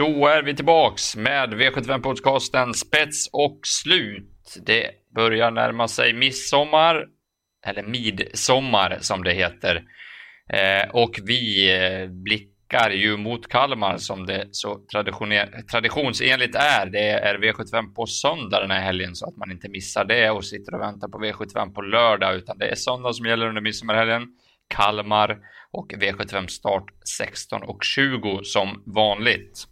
Då är vi tillbaks med V75-podcasten Spets och slut. Det börjar närma sig midsommar, eller midsommar som det heter. Eh, och vi eh, blickar ju mot Kalmar som det så traditionsenligt är. Det är V75 på söndag den här helgen så att man inte missar det och sitter och väntar på V75 på lördag utan det är söndag som gäller under midsommarhelgen. Kalmar och V75 start 16 och 20 som vanligt.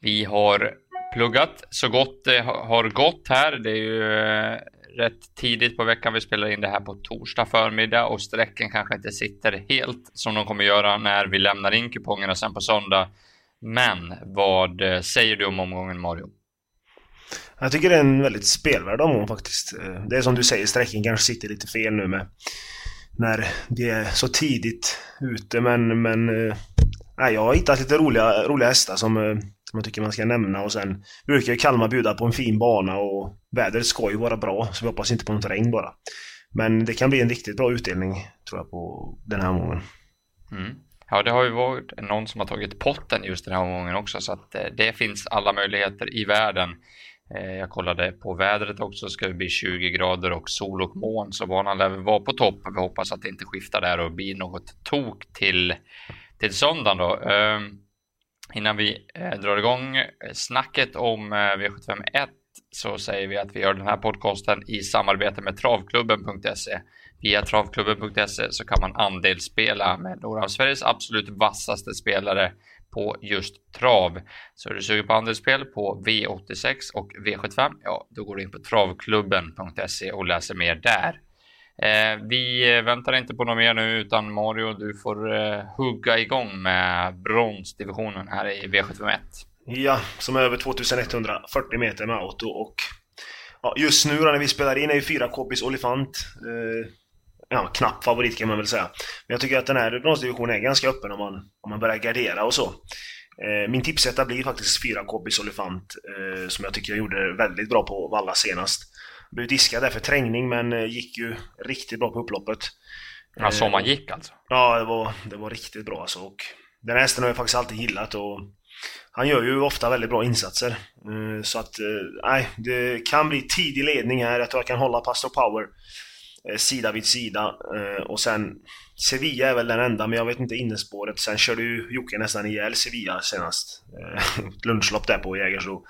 Vi har pluggat så gott det har gått här. Det är ju eh, rätt tidigt på veckan. Vi spelar in det här på torsdag förmiddag och strecken kanske inte sitter helt som de kommer göra när vi lämnar in kupongerna sen på söndag. Men vad eh, säger du om omgången Mario? Jag tycker det är en väldigt spelvärd omgång faktiskt. Eh, det är som du säger, strecken kanske sitter lite fel nu med när det är så tidigt ute men, men nej, jag har hittat lite roliga, roliga hästar som som jag tycker man ska nämna och sen brukar ju Kalmar bjuda på en fin bana och vädret ska ju vara bra så vi hoppas inte på något regn bara. Men det kan bli en riktigt bra utdelning tror jag på den här omgången. Mm. Ja, det har ju varit någon som har tagit potten just den här omgången också så att eh, det finns alla möjligheter i världen. Eh, jag kollade på vädret också, ska det bli 20 grader och sol och moln så banan lär vara på topp. Vi hoppas att det inte skiftar där och blir något tok till, till söndagen då. Ehm, Innan vi eh, drar igång eh, snacket om eh, V751 så säger vi att vi gör den här podcasten i samarbete med travklubben.se. Via travklubben.se så kan man andelsspela med några av Sveriges absolut vassaste spelare på just trav. Så är du sugen på andelsspel på V86 och V75, ja då går du in på travklubben.se och läser mer där. Eh, vi väntar inte på något mer nu utan Mario, du får eh, hugga igång med bronsdivisionen här i V751. Ja, som är över 2140 meter med auto och ja, just nu när vi spelar in är ju 4 Kobis Olifant eh, ja, knapp favorit kan man väl säga. Men jag tycker att den här bronsdivisionen är ganska öppen om man, om man börjar gardera och så. Eh, min tipsetta blir faktiskt 4 KBs Olifant eh, som jag tycker jag gjorde väldigt bra på Valla senast. Blev diskad där för trängning men eh, gick ju riktigt bra på upploppet. Ja, som man gick alltså? Ja, det var, det var riktigt bra alltså. Och den här hästen har jag faktiskt alltid gillat och han gör ju ofta väldigt bra insatser. Eh, så att, eh, nej, det kan bli tidig ledning här. Jag tror jag kan hålla Pastor Power sida vid sida. Och sen Sevilla är väl den enda, men jag vet inte innespåret. Sen körde ju Jocke nästan ihjäl Sevilla senast. Lunchlopp där på Jägersro.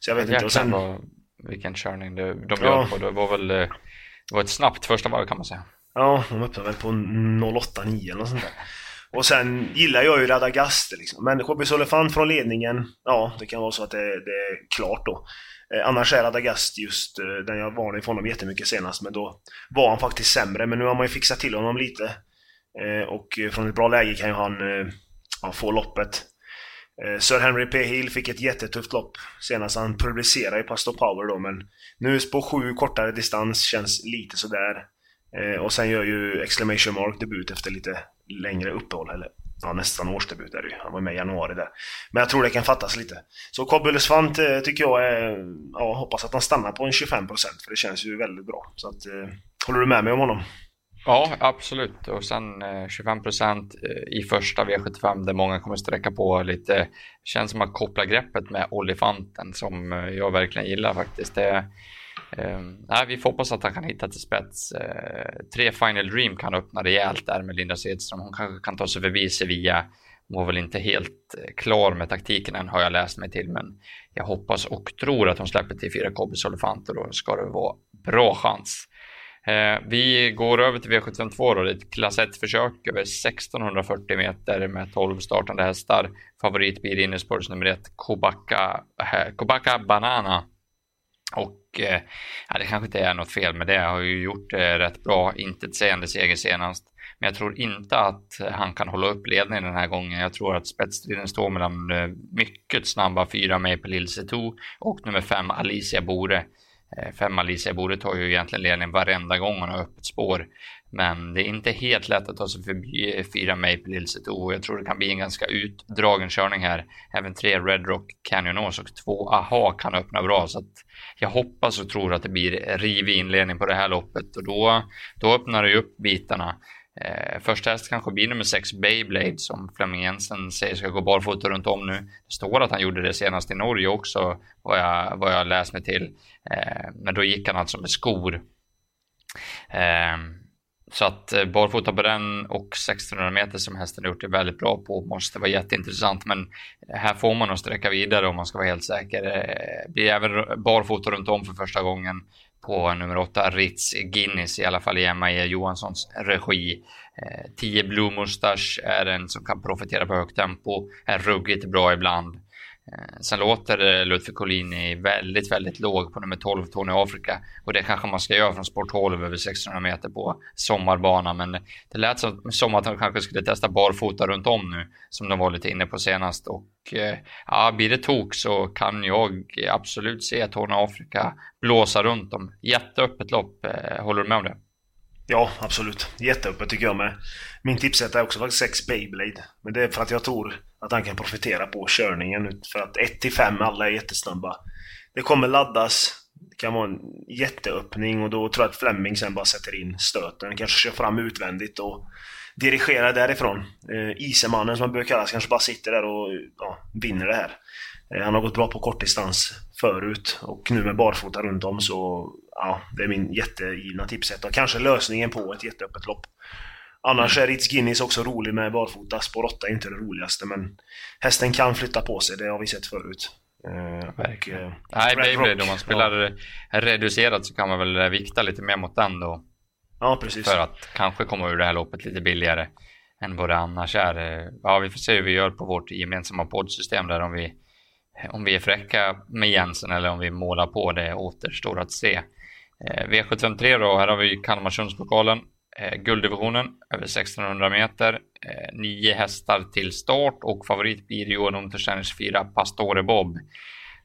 Så jag vet inte. Och sen, vilken körning de, de ja. på. Det var väl det var ett snabbt första varv kan man säga. Ja, de öppnade väl på 08.9 eller sånt där. Och sen gillar jag ju Radagast liksom. Men Kobis Olefant från ledningen, ja det kan vara så att det, det är klart då. Eh, annars är Radagast just eh, den jag varnade för honom jättemycket senast, men då var han faktiskt sämre. Men nu har man ju fixat till honom lite. Eh, och från ett bra läge kan ju han eh, ja, få loppet. Eh, Sir Henry P. Hill fick ett jättetufft lopp senast han publicerade i Pastor Power då, men nu på sju kortare distans känns lite sådär. Eh, och sen gör ju Exclamation Mark debut efter lite längre uppehåll, eller ja, nästan årsdebut är det ju. Han var med i januari där. Men jag tror det kan fattas lite. Så Cobbulus eh, tycker jag är... Ja, hoppas att han stannar på en 25% för det känns ju väldigt bra. Så att, håller du med mig om honom? Ja, absolut. Och sen eh, 25 procent eh, i första V75 där många kommer sträcka på lite. Känns som att koppla greppet med Olifanten som eh, jag verkligen gillar faktiskt. Det, eh, nej, vi får hoppas att han kan hitta till spets. Eh, tre Final Dream kan öppna rejält där med Linda Sedström. Hon kanske kan ta sig förbi Sevilla. Hon var väl inte helt eh, klar med taktiken än har jag läst mig till, men jag hoppas och tror att hon släpper till fyra Kobbis Olifant och då ska det vara bra chans. Eh, vi går över till V752 då, det är ett klass 1-försök över 1640 meter med 12 startande hästar. Favorit blir innerspårs nummer 1, Kobaka, eh, Kobaka Banana. Och eh, ja, det kanske inte är något fel med det, har ju gjort eh, rätt bra, intetsägande seger senast. Men jag tror inte att han kan hålla upp ledningen den här gången. Jag tror att spetsstriden står mellan eh, mycket snabba fyra Maple Hills 2 och nummer 5 Alicia Bore. Eh, Fem Alicia-bordet tar ju egentligen ledningen varenda gång hon har öppet spår. Men det är inte helt lätt att ta sig förbi eh, fyra Maple Hills och jag tror det kan bli en ganska utdragen körning här. Även tre Red Rock Canyon och två AHA kan öppna bra så att jag hoppas och tror att det blir rivig inledning på det här loppet och då, då öppnar det ju upp bitarna. Eh, första häst kanske blir nummer 6 Beyblade som Flemming Jensen säger ska gå barfota runt om nu. Det står att han gjorde det senast i Norge också vad jag, vad jag läst mig till. Eh, men då gick han alltså med skor. Eh, så att eh, barfota på den och 1600 meter som hästen gjort det väldigt bra på måste vara jätteintressant. Men här får man nog sträcka vidare om man ska vara helt säker. Eh, det blir även barfota runt om för första gången på nummer 8 Ritz Guinness, i alla fall i Emma Johanssons regi. 10 eh, Blue Mustache är en som kan profitera på högt tempo, är ruggigt bra ibland. Eh, sen låter eh, Ludvig Collini väldigt, väldigt låg på nummer 12, Tony Afrika. Och det kanske man ska göra från sport 12 över 1600 meter på sommarbana. Men det lät som att de kanske skulle testa barfota runt om nu, som de var lite inne på senast. Och eh, ja, blir det tok så kan jag absolut se Tony Afrika blåsa runt dem. Jätteöppet lopp, håller du med om det? Ja, absolut. Jätteöppet tycker jag med. Min tipsetta är också faktiskt 6 Beyblade. Men det är för att jag tror att han kan profitera på körningen. För att 1-5 alla är jättesnabba. Det kommer laddas. Det kan vara en jätteöppning och då tror jag att Fleming sen bara sätter in stöten. Kanske kör fram utvändigt och dirigerar därifrån. Eh, Isemannen som han brukar kallas kanske bara sitter där och ja, vinner det här. Eh, han har gått bra på kortdistans förut och nu med barfota runt om så ja, det är min jättegivna tipset och kanske lösningen på ett jätteöppet lopp. Annars är Ritz Guinness också rolig med barfota. Spår 8 är inte det roligaste men hästen kan flytta på sig, det har vi sett förut. Uh, och, uh, Nej, Beyblade, om man spelar ja. reducerat så kan man väl vikta lite mer mot den då. Ja, precis. För att kanske komma ur det här loppet lite billigare än vad det annars är. Ja, vi får se hur vi gör på vårt gemensamma poddsystem där om vi, om vi är fräcka med Jensen eller om vi målar på det återstår att se. Eh, V753 då, här har vi Kalmarsundspokalen, eh, gulddivisionen över 1600 meter, eh, nio hästar till start och favorit blir Johan Untersteiners fyra Pastore Bob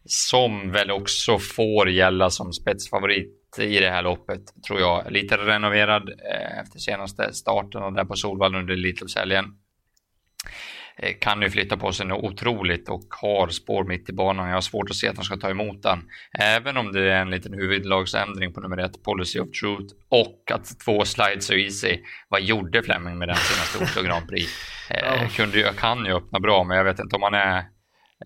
som väl också får gälla som spetsfavorit i det här loppet, tror jag. Lite renoverad eh, efter senaste starten och där på Solvalla under Elitloppshelgen. Eh, kan ju flytta på sig något otroligt och har spår mitt i banan. Jag har svårt att se att de ska ta emot den. Även om det är en liten huvudlagsändring på nummer ett, Policy of Truth, och att två slides så easy. Vad gjorde Fleming med den senaste Oslo Grand Prix? Eh, kunde, jag kan ju öppna bra, men jag vet inte om han är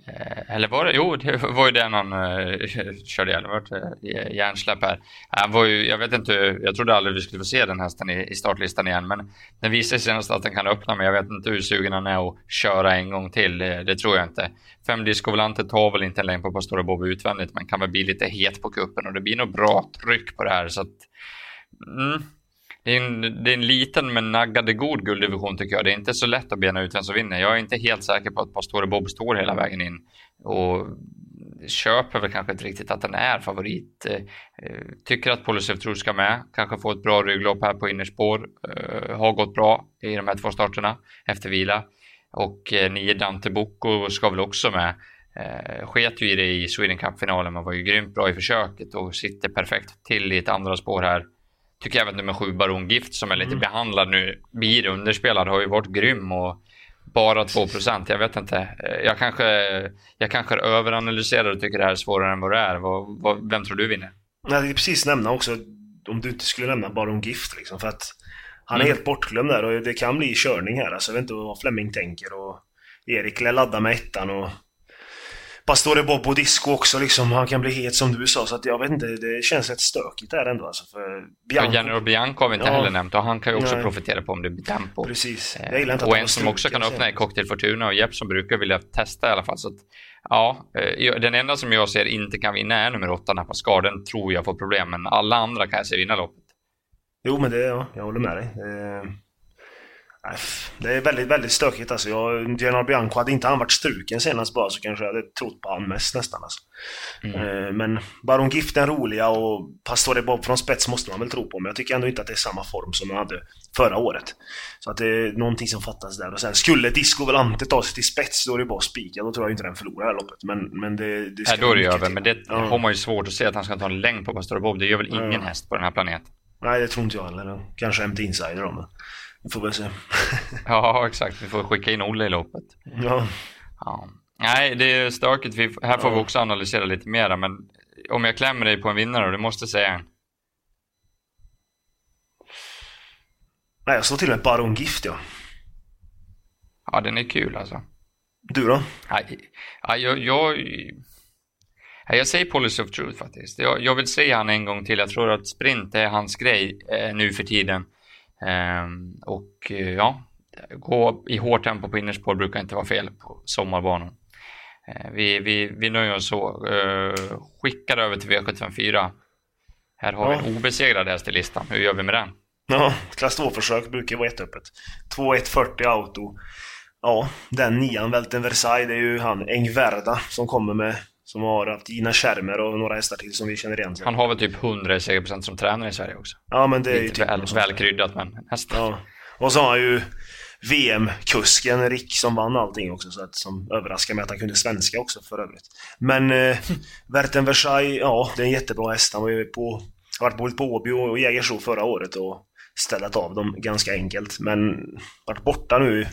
Eh, eller var det? Jo, det var ju den han uh, eh, körde ihjäl. Uh, hjärnsläpp här. Han var ju, jag vet inte, jag trodde aldrig vi skulle få se den hästen i, i startlistan igen, men den visar sig senast att den kan öppna, men jag vet inte hur sugen han är att köra en gång till. Det, det tror jag inte. Fem Discovolante tar väl inte en längd på Pastora Bob utvändigt, men kan väl bli lite het på kuppen och det blir nog bra tryck på det här. Så att, mm, det är, en, det är en liten men naggade god gulddivision tycker jag. Det är inte så lätt att bena ut vem som vinner. Jag är inte helt säker på att Pastore Bob står hela vägen in. Och köper väl kanske inte riktigt att den är favorit. Eh, eh, tycker att Polisev tror ska med. Kanske få ett bra rygglopp här på innerspår. Eh, har gått bra i de här två starterna efter vila. Och nio Dante Bocco ska väl också med. Sket ju i det i Sweden Cup-finalen men var ju grymt bra i försöket och sitter perfekt till i ett andra spår här tycker även nummer sju Baron Gift som är lite mm. behandlad nu, blir underspelad, har ju varit grym och bara 2% Jag vet inte. Eh, jag kanske, jag kanske överanalyserar och tycker det här är svårare än vad det är. Vad, vad, vem tror du vinner? Jag tänkte precis nämna också, om du inte skulle nämna Baron Gift liksom, för att han är mm. helt bortglömd där och det kan bli körning här. Alltså, jag vet inte vad Flemming tänker och Erik lär ladda med ettan och Pastore Bob på disco också liksom. Han kan bli het som du sa. Så att jag vet inte, det känns rätt stökigt där ändå alltså. För Bianco... Och General Bianco har vi inte ja. heller nämnt och han kan ju också Nej. profitera på om det blir tempo. Precis. Jag gillar inte att Och en som också kan öppna är Cocktail Fortuna och Jepp som brukar vilja testa i alla fall. Så att, ja, eh, den enda som jag ser inte kan vinna är nummer åtta, Napascar. Den tror jag får problem, men alla andra kan jag se vinna loppet. Jo, men det, ja, jag håller med dig. Eh... Det är väldigt, väldigt stökigt alltså. Jag, General Bianco, hade inte han varit struken senast bara så kanske jag hade trott på han mest nästan alltså. Mm. Eh, men Baron Gift är roliga och Pastore Bob från spets måste man väl tro på. Men jag tycker ändå inte att det är samma form som han hade förra året. Så att det är någonting som fattas där. Och sen skulle Disco Volante ta sig till spets, då är det bara spika. Då tror jag inte den förlorar det här loppet. Men, men det, det ska Nej, då är det över. Men det ja. har man ju svårt att se att han ska ta en längd på Pastore Bob. Det gör väl ingen ja. häst på den här planeten? Nej, det tror inte jag heller. Kanske MT Insider då, men... Vi får väl se. ja, exakt. Vi får skicka in Olle i loppet. Ja. ja. Nej, det är stökigt. Vi, här får ja. vi också analysera lite mera, men om jag klämmer dig på en vinnare, du måste säga en. Nej, jag står till med Baron Gift ja. Ja, den är kul alltså. Du då? Ja, jag, jag, jag säger Policy of Truth faktiskt. Jag, jag vill se han en gång till. Jag tror att sprint är hans grej eh, nu för tiden. Ehm, och eh, ja, gå i hårt tempo på innerspår brukar inte vara fel på sommarbanan. Eh, vi, vi, vi nöjer oss så. Eh, skickar över till V754. Här har ja. vi en obesegrad häst i listan. Hur gör vi med den? Ja, klass 2-försök brukar vara jätteöppet. 2-1-40 auto. Ja, den nian, Välten Versailles, det är ju han Engverda som kommer med som har haft Gina Schermer och några hästar till som vi känner igen. Han har väl typ 100 segerprocent som tränare i Sverige också. Ja, men det är Lite ju typ väl, väl kryddat, men hästar. Ja. Och så har han ju VM-kusken Rick som vann allting också, så att, som överraskar mig att han kunde svenska också för övrigt. Men eh, Verten Versailles, ja, det är en jättebra häst. Han var ju på, har varit både på Åby och Jägersro förra året och ställt av dem ganska enkelt. Men varit borta nu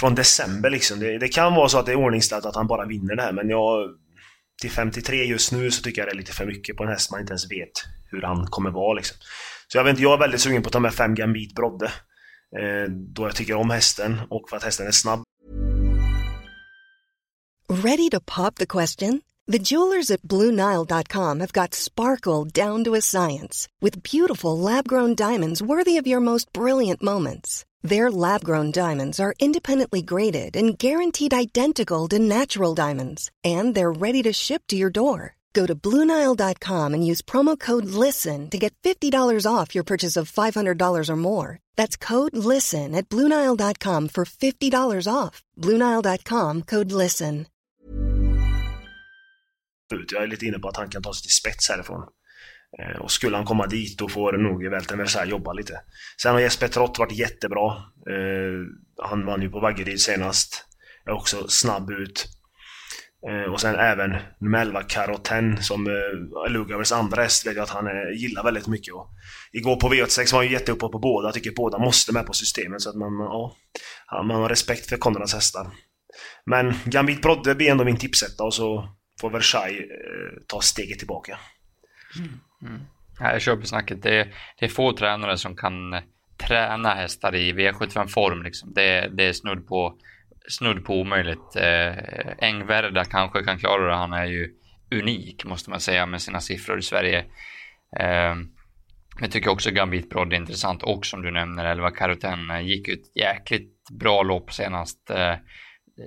från december liksom. Det, det kan vara så att det är ordningställt att han bara vinner det här, men jag... Till 53 just nu så tycker jag det är lite för mycket på en häst man inte ens vet hur han kommer vara liksom. Så jag vet inte, jag är väldigt sugen på att ta med 5 Gambit Brodde. Eh, då jag tycker om hästen och för att hästen är snabb. Ready to pop the question? The jewelers at BlueNile.com have got sparkle down to a science with beautiful lab-grown diamonds worthy of your most brilliant moments. Their lab grown diamonds are independently graded and guaranteed identical to natural diamonds, and they're ready to ship to your door. Go to Bluenile.com and use promo code LISTEN to get $50 off your purchase of $500 or more. That's code LISTEN at Bluenile.com for $50 off. Bluenile.com code LISTEN. Jag är lite inne på att han kan ta sig till spets härifrån. Eh, och skulle han komma dit då får nog Välten Versailles jobba lite. Sen har Jesper Trott varit jättebra. Eh, han vann ju på Vaggeryd senast. Är också snabb ut. Eh, och sen även nummer 11 Karoten som Lugavers andra häst vet jag att han gillar väldigt mycket. Och igår på V86 var han ju jätteuppåt på båda. Jag tycker båda måste med på systemet så att man, ja, man har respekt för Konrads hästar. Men Gambit Brodde blir ändå min tipsetta och så får Versailles ta steget tillbaka. Mm. Mm. Jag köper snacket. Det är, det är få tränare som kan eh, träna hästar i V75-form. Liksom. Det, det är snudd på, snudd på omöjligt. Eh, Engverda kanske kan klara det. Han är ju unik, måste man säga, med sina siffror i Sverige. Eh, jag tycker också Gambit Brodd är intressant och som du nämner, Elva Karoten eh, gick ut jäkligt bra lopp senast. Eh,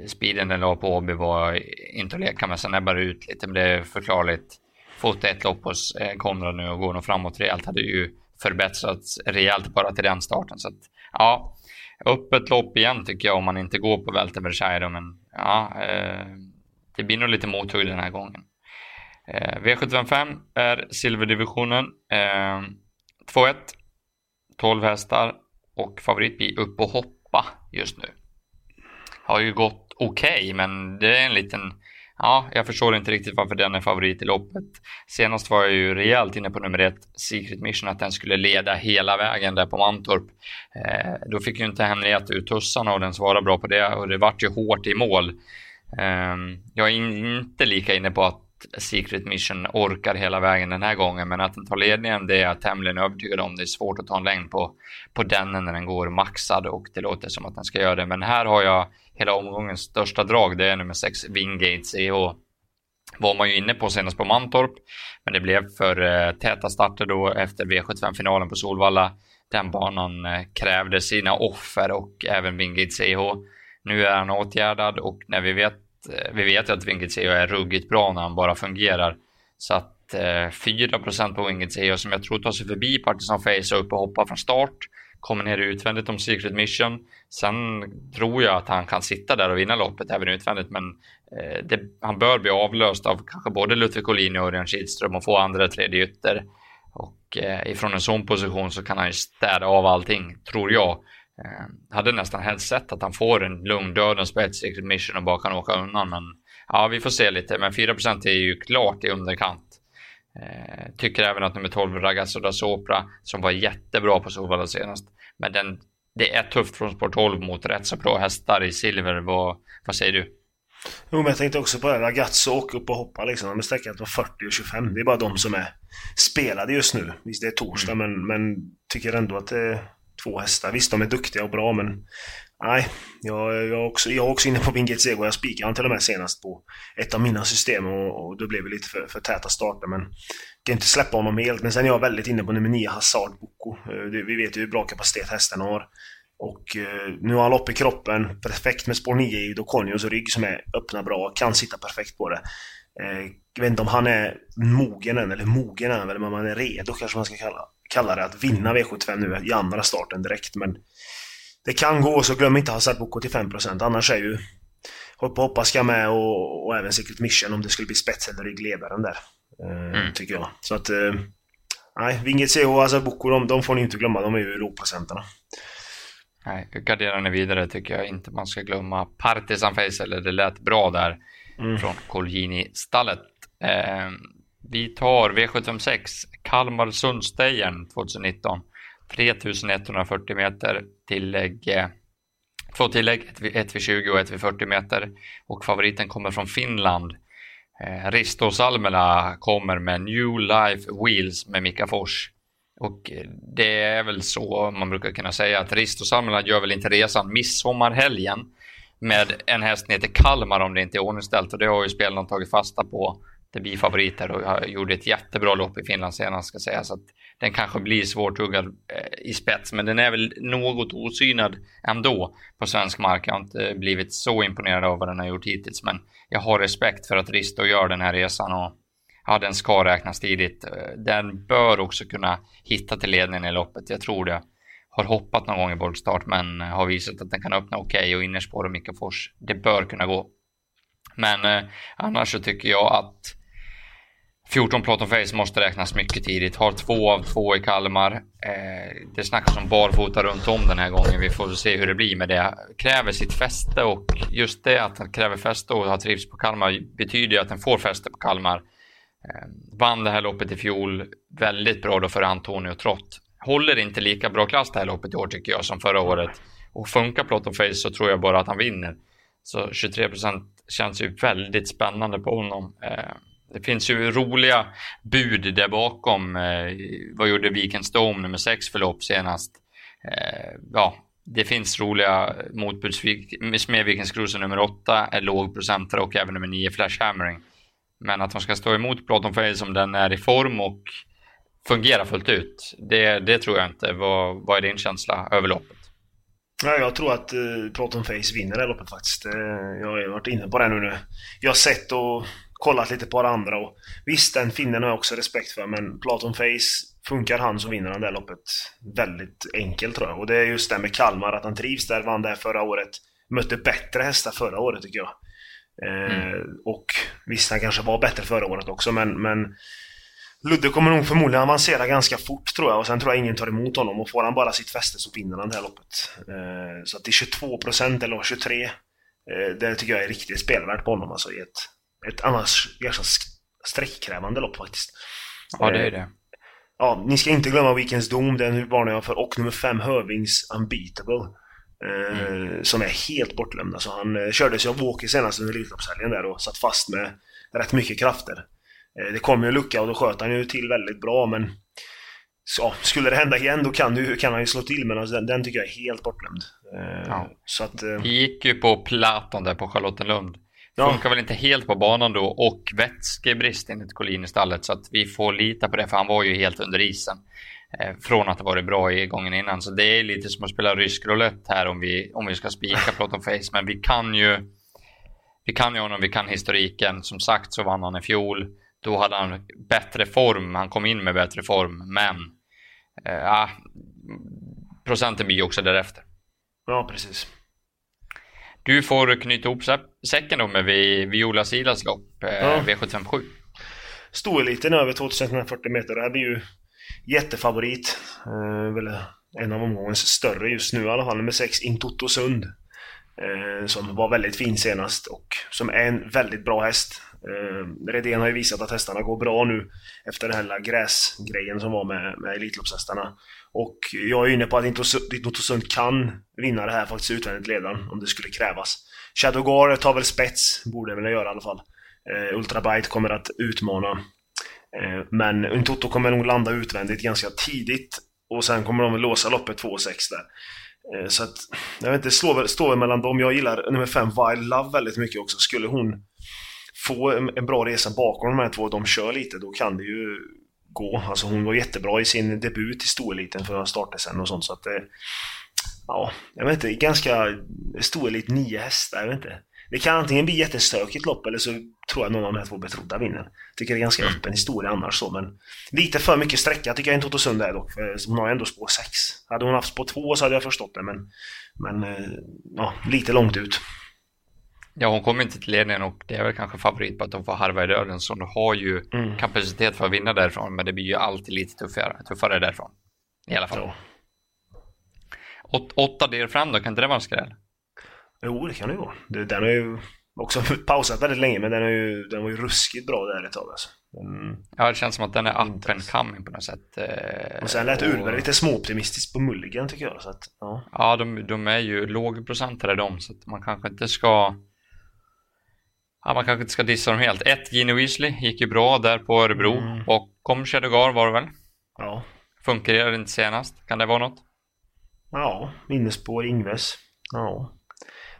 speeden den la på Åby var inte att leka med, sen ebbade ut lite, men det är förklarligt fått ett lopp hos eh, Konrad nu och går nog framåt rejält. Hade ju förbättrats rejält bara till den starten. Så att, ja, öppet lopp igen tycker jag om man inte går på Välte Men ja, eh, det blir nog lite mothugg den här gången. Eh, V755 är silverdivisionen. Eh, 2-1, 12 hästar och favorit blir upp och hoppa just nu. Har ju gått okej, okay, men det är en liten Ja, jag förstår inte riktigt varför den är favorit i loppet. Senast var jag ju rejält inne på nummer ett, Secret Mission, att den skulle leda hela vägen där på Mantorp. Eh, då fick ju inte Henriette ut tussarna och den svarade bra på det och det vart ju hårt i mål. Eh, jag är inte lika inne på att Secret Mission orkar hela vägen den här gången, men att den tar ledningen det är jag tämligen övertygad om. Det är svårt att ta en längd på, på den när den går maxad och det låter som att den ska göra det. Men här har jag hela omgångens största drag. Det är nummer 6 Wingate CH. Var man ju inne på senast på Mantorp, men det blev för eh, täta starter då efter V75-finalen på Solvalla. Den banan eh, krävde sina offer och även Wingate CH. Nu är han åtgärdad och när vi vet, Eh, vi vet ju att Wingate CH är ruggigt bra när han bara fungerar. Så att eh, 4% på Wingate CH som jag tror tar sig förbi Partisan Face och upp och hoppar från start kommer ner utvändigt om Secret Mission. Sen tror jag att han kan sitta där och vinna loppet även utvändigt, men eh, det, han bör bli avlöst av kanske både Ludvig Collini och Örjan Kihlström och få andra tredje ytter. Och eh, ifrån en sån position så kan han ju städa av allting, tror jag. Eh, hade nästan helst sett att han får en lugn dödens på ett Mission och bara kan åka undan, men ja, vi får se lite. Men 4% är ju klart i underkant. Eh, tycker även att nummer 12, Ragazzo da Sopra, som var jättebra på Solvalla senast. Men den, det är tufft från sport 12 mot rätt så bra hästar i silver. Vad, vad säger du? Jo, men jag tänkte också på det. Ragazzo åker upp och hoppar liksom. De är sträckat på 40 och 25. Det är bara de som är spelade just nu. Visst, det är torsdag, mm. men, men tycker ändå att det två hästar. Visst, de är duktiga och bra men nej, jag, jag, är också, jag är också inne på Winget Sego. Jag spikade han till och med senast på ett av mina system och, och då blev det lite för, för täta starter men kan inte släppa honom helt. Men sen är jag väldigt inne på nummer 9, Hazard Boko. Eh, vi vet ju hur bra kapacitet hästen har. Och eh, nu har han lopp i kroppen, perfekt med spår 9 i Doconios rygg som är öppna bra, kan sitta perfekt på det. Eh, jag vet inte om han är mogen än, eller mogen än, eller om han är redo kanske man ska kalla, kalla det, att vinna V75 nu i andra starten direkt. Men det kan gå, så glöm inte Hazard till 5%. Annars är ju Hoppa Hoppa ska med och, och även Secret Mission om det skulle bli spets eller ryggledaren där. Eh, mm. Tycker jag. Så att... Eh, nej, Vinget CO och Hazard Boko, de, de får ni inte glömma. De är ju lågprocentarna. Nej, garderar ni vidare tycker jag inte man ska glömma Partisan Face, eller det lät bra där mm. från Colgjini-stallet. Eh, vi tar V756, Kalmar Sundstejern 2019. 3140 meter, tillägg, eh, två tillägg, ett vid 20 och ett vid 40 meter. Och favoriten kommer från Finland. Eh, Risto Salmela kommer med New Life Wheels med Mika Fors. Och eh, det är väl så man brukar kunna säga att Risto Salmela gör väl inte resan midsommarhelgen med en häst ner till Kalmar om det inte är ordningställt och det har ju spelarna tagit fasta på. Det blir favoriter och gjorde ett jättebra lopp i Finland senast ska sägas. Så att den kanske blir svårtuggad eh, i spets men den är väl något osynad ändå på svensk mark. Jag har inte blivit så imponerad av vad den har gjort hittills men jag har respekt för att Risto gör den här resan och ja, den ska räknas tidigt. Eh, den bör också kunna hitta till ledningen i loppet. Jag tror det. Har hoppat någon gång i bollstart men eh, har visat att den kan öppna okej okay och innerspår och Mika Fors. Det bör kunna gå. Men eh, annars så tycker jag att 14 Platon Face måste räknas mycket tidigt. Har två av två i Kalmar. Eh, det snackas om barfota runt om den här gången. Vi får se hur det blir med det. Kräver sitt fäste och just det att han kräver fäste och har trivs på Kalmar betyder ju att den får fäste på Kalmar. Eh, vann det här loppet i fjol. Väldigt bra då för Antonio Trott. Håller inte lika bra klass det här loppet i år tycker jag som förra året. Och funkar Platon Face så tror jag bara att han vinner. Så 23% känns ju väldigt spännande på honom. Eh, det finns ju roliga bud där bakom. Eh, vad gjorde Viken Storm nummer 6 för lopp senast? Eh, ja, det finns roliga motbud. Smedvikens Cruiser nummer 8 är lågprocentare och även nummer 9 Flash Hammering. Men att de ska stå emot Platon Face som den är i form och fungerar fullt ut, det, det tror jag inte. Vad, vad är din känsla över loppet? Ja, jag tror att eh, uh, Proton Face vinner det här loppet faktiskt. Uh, jag har varit inne på det nu. Jag har sett och kollat lite på andra och visst, den finnen har jag också respekt för, men Platon Face, funkar han så vinner han det här loppet väldigt enkelt tror jag. Och det är just det med Kalmar, att han trivs där, vann där förra året. Mötte bättre hästar förra året tycker jag. Uh, mm. Och visst, han kanske var bättre förra året också, men, men Ludde kommer nog förmodligen avancera ganska fort tror jag och sen tror jag ingen tar emot honom och får han bara sitt fäste så vinner han det här loppet. Eh, så att det är 22% eller 23% eh, det tycker jag är riktigt spelvärt på honom alltså i ett, ett annars ganska sträckkrävande lopp faktiskt. Ja, det är det. Ja, ni ska inte glömma Weekends Dom, den varnar jag för, och nummer 5 Hövings Unbeatable. Eh, mm. Som är helt bortglömd. Alltså han kördes ju av Walker senast under Elitloppshelgen där och satt fast med rätt mycket krafter. Eh, det kom ju en lucka och då sköt han ju till väldigt bra men så, skulle det hända igen då kan, du, kan han ju slå till men alltså, den, den tycker jag är helt bortglömd. Eh, ja. Så att, eh... Det gick ju på Platon där på Charlottenlund. Ja. Funkar väl inte helt på banan då och vätskebrist enligt Collin i stallet så att vi får lita på det för han var ju helt under isen. Eh, från att det varit bra i gången innan. Så det är lite som att spela rysk roulette här om vi, om vi ska spika Platon Face. Men vi kan ju vi kan ju honom, vi kan historiken. Som sagt så vann han i fjol. Då hade han bättre form, han kom in med bättre form, men eh, procenten blir också därefter. Ja, precis. Du får knyta ihop säcken då med Viola Silas lopp, eh, ja. V757. Stoeliten över 2140 meter, det här blir ju jättefavorit. Eh, väl en av omgångens större just nu i alla fall, nummer 6 Intoto Sund. Eh, som var väldigt fin senast och som är en väldigt bra häst. Eh, Redén har ju visat att hästarna går bra nu efter den här lilla gräsgrejen som var med, med Elitloppshästarna. Och jag är inne på att Intosund kan vinna det här faktiskt utvändigt ledaren om det skulle krävas. Shadowgar tar väl spets, borde väl göra i alla fall. Eh, Ultrabyte kommer att utmana. Eh, men Untoto kommer nog landa utvändigt ganska tidigt. Och sen kommer de låsa loppet 2,6 där. Eh, så att, jag vet inte, det står, står väl mellan dem. Jag gillar nummer 5, Wild Love, väldigt mycket också. Skulle hon få en, en bra resa bakom de här två, de kör lite, då kan det ju gå. Alltså hon var jättebra i sin debut i storeliten för att starta sen och sånt så att det... Ja, jag vet inte, ganska... Storelit nio hästar, jag vet inte. Det kan antingen bli jättestökigt lopp eller så tror jag någon av de här två betrodda vinner. Tycker det är ganska mm. öppen historia annars så men... Lite för mycket sträcka tycker jag en Toto Sund är dock. Hon har ändå spår 6. Hade hon haft spår 2 så hade jag förstått det men... Men... Eh, ja, lite långt ut. Ja, hon kommer inte till ledningen och det är väl kanske favorit på att de får harva i döden. Så de har ju mm. kapacitet för att vinna därifrån, men det blir ju alltid lite tuffare, tuffare därifrån. I alla fall. Ja. Åt, åtta der fram då, kan inte det vara en skräll? Jo, det kan det ju vara. Den har ju också pausat väldigt länge, men den, är ju, den var ju ruskigt bra där ett tag alltså. Den... Ja, det känns som att den är up and coming på något sätt. Eh, och sen lät Ulver lite småoptimistisk på Mulligan tycker jag. Så att, ja, ja de, de är ju lågprocentare de, så att man kanske inte ska Ja, man kanske inte ska dissa dem helt. Ett, Gino Weasley gick ju bra där på Örebro. Mm. Och kom Chedegar var det väl? Ja. Funkar det inte senast? Kan det vara något? Ja, minnesspår Ingves. Ja.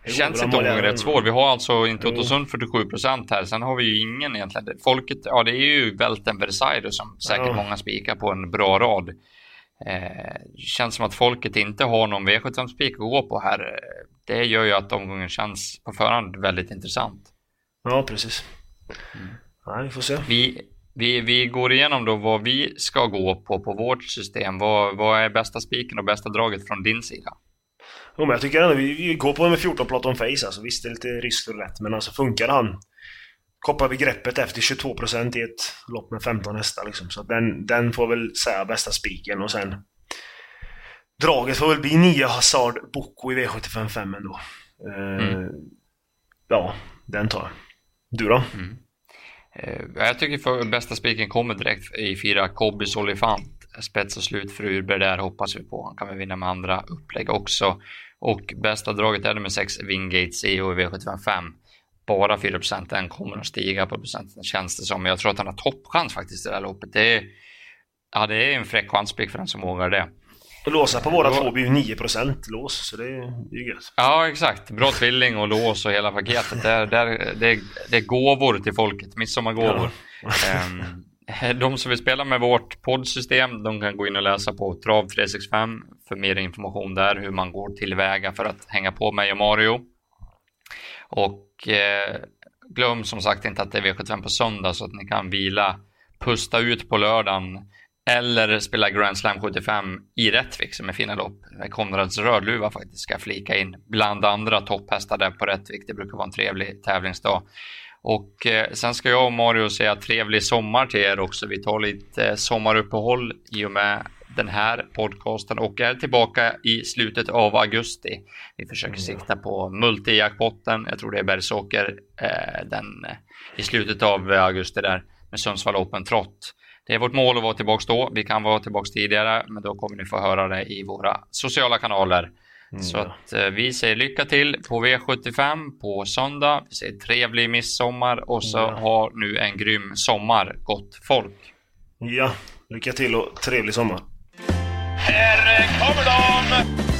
Det känns inte omgången rätt svår. Vi har alltså inte Ottosund 47% här. Sen har vi ju ingen egentligen. Folket, ja det är ju Welten Versailles som säkert ja. många spikar på en bra rad. Eh, känns som att folket inte har någon V75-spik att gå på här. Det gör ju att omgången känns på förhand väldigt intressant. Ja, precis. Mm. Ja, vi får se. Vi, vi, vi går igenom då vad vi ska gå på på vårt system. Vad, vad är bästa spiken och bästa draget från din sida? Jo, men jag tycker ändå vi, vi går på med 14 Platon Face. Alltså, visst, det är lite risk för rätt, men alltså funkar han kopplar vi greppet efter 22% i ett lopp med 15 hästar liksom. Så den, den får väl säga bästa spiken och sen Draget får väl bli 9 Hazard Boko i V755 ändå. Uh, mm. Ja, den tar jag. Du då? Mm. Eh, jag tycker för bästa spiken kommer direkt i fyra Kobbys Olifant. Spets och slut för Urberg där hoppas vi på. Han kan väl vinna med andra upplägg också. Och bästa draget är nummer 6 Wingate CEO i V755. Bara 4 den kommer att stiga på procenten känns det som. Jag tror att han har toppchans faktiskt i det här loppet. Det är, ja, det är en fräck chanspik för den som vågar det. Och låsa på våra två blir ju 9% lås, så det är ju gött. Ja, exakt. Bra tvilling och lås och hela paketet. Det är, det det är, gåvor till folket, midsommargåvor. Ja. um, de som vill spela med vårt poddsystem, de kan gå in och läsa på Trav 365 för mer information där, hur man går tillväga för att hänga på mig och Mario. Och eh, glöm som sagt inte att det är V75 på söndag så att ni kan vila, pusta ut på lördagen eller spela Grand Slam 75 i Rättvik som är fina lopp. Konrads Rödluva faktiskt ska flika in. Bland andra topphästar där på Rättvik. Det brukar vara en trevlig tävlingsdag. Och eh, sen ska jag och Mario säga trevlig sommar till er också. Vi tar lite eh, sommaruppehåll i och med den här podcasten och är tillbaka i slutet av augusti. Vi försöker mm. sikta på multijackpotten. Jag tror det är Bergsåker eh, den, i slutet av augusti där med Sundsvall Open Trot. Det är vårt mål att vara tillbaka då. Vi kan vara tillbaka tidigare, men då kommer ni få höra det i våra sociala kanaler. Mm. Så att eh, vi säger lycka till på V75 på söndag. Vi säger trevlig midsommar och så ja. har nu en grym sommar, gott folk. Ja, lycka till och trevlig sommar. Här kommer de!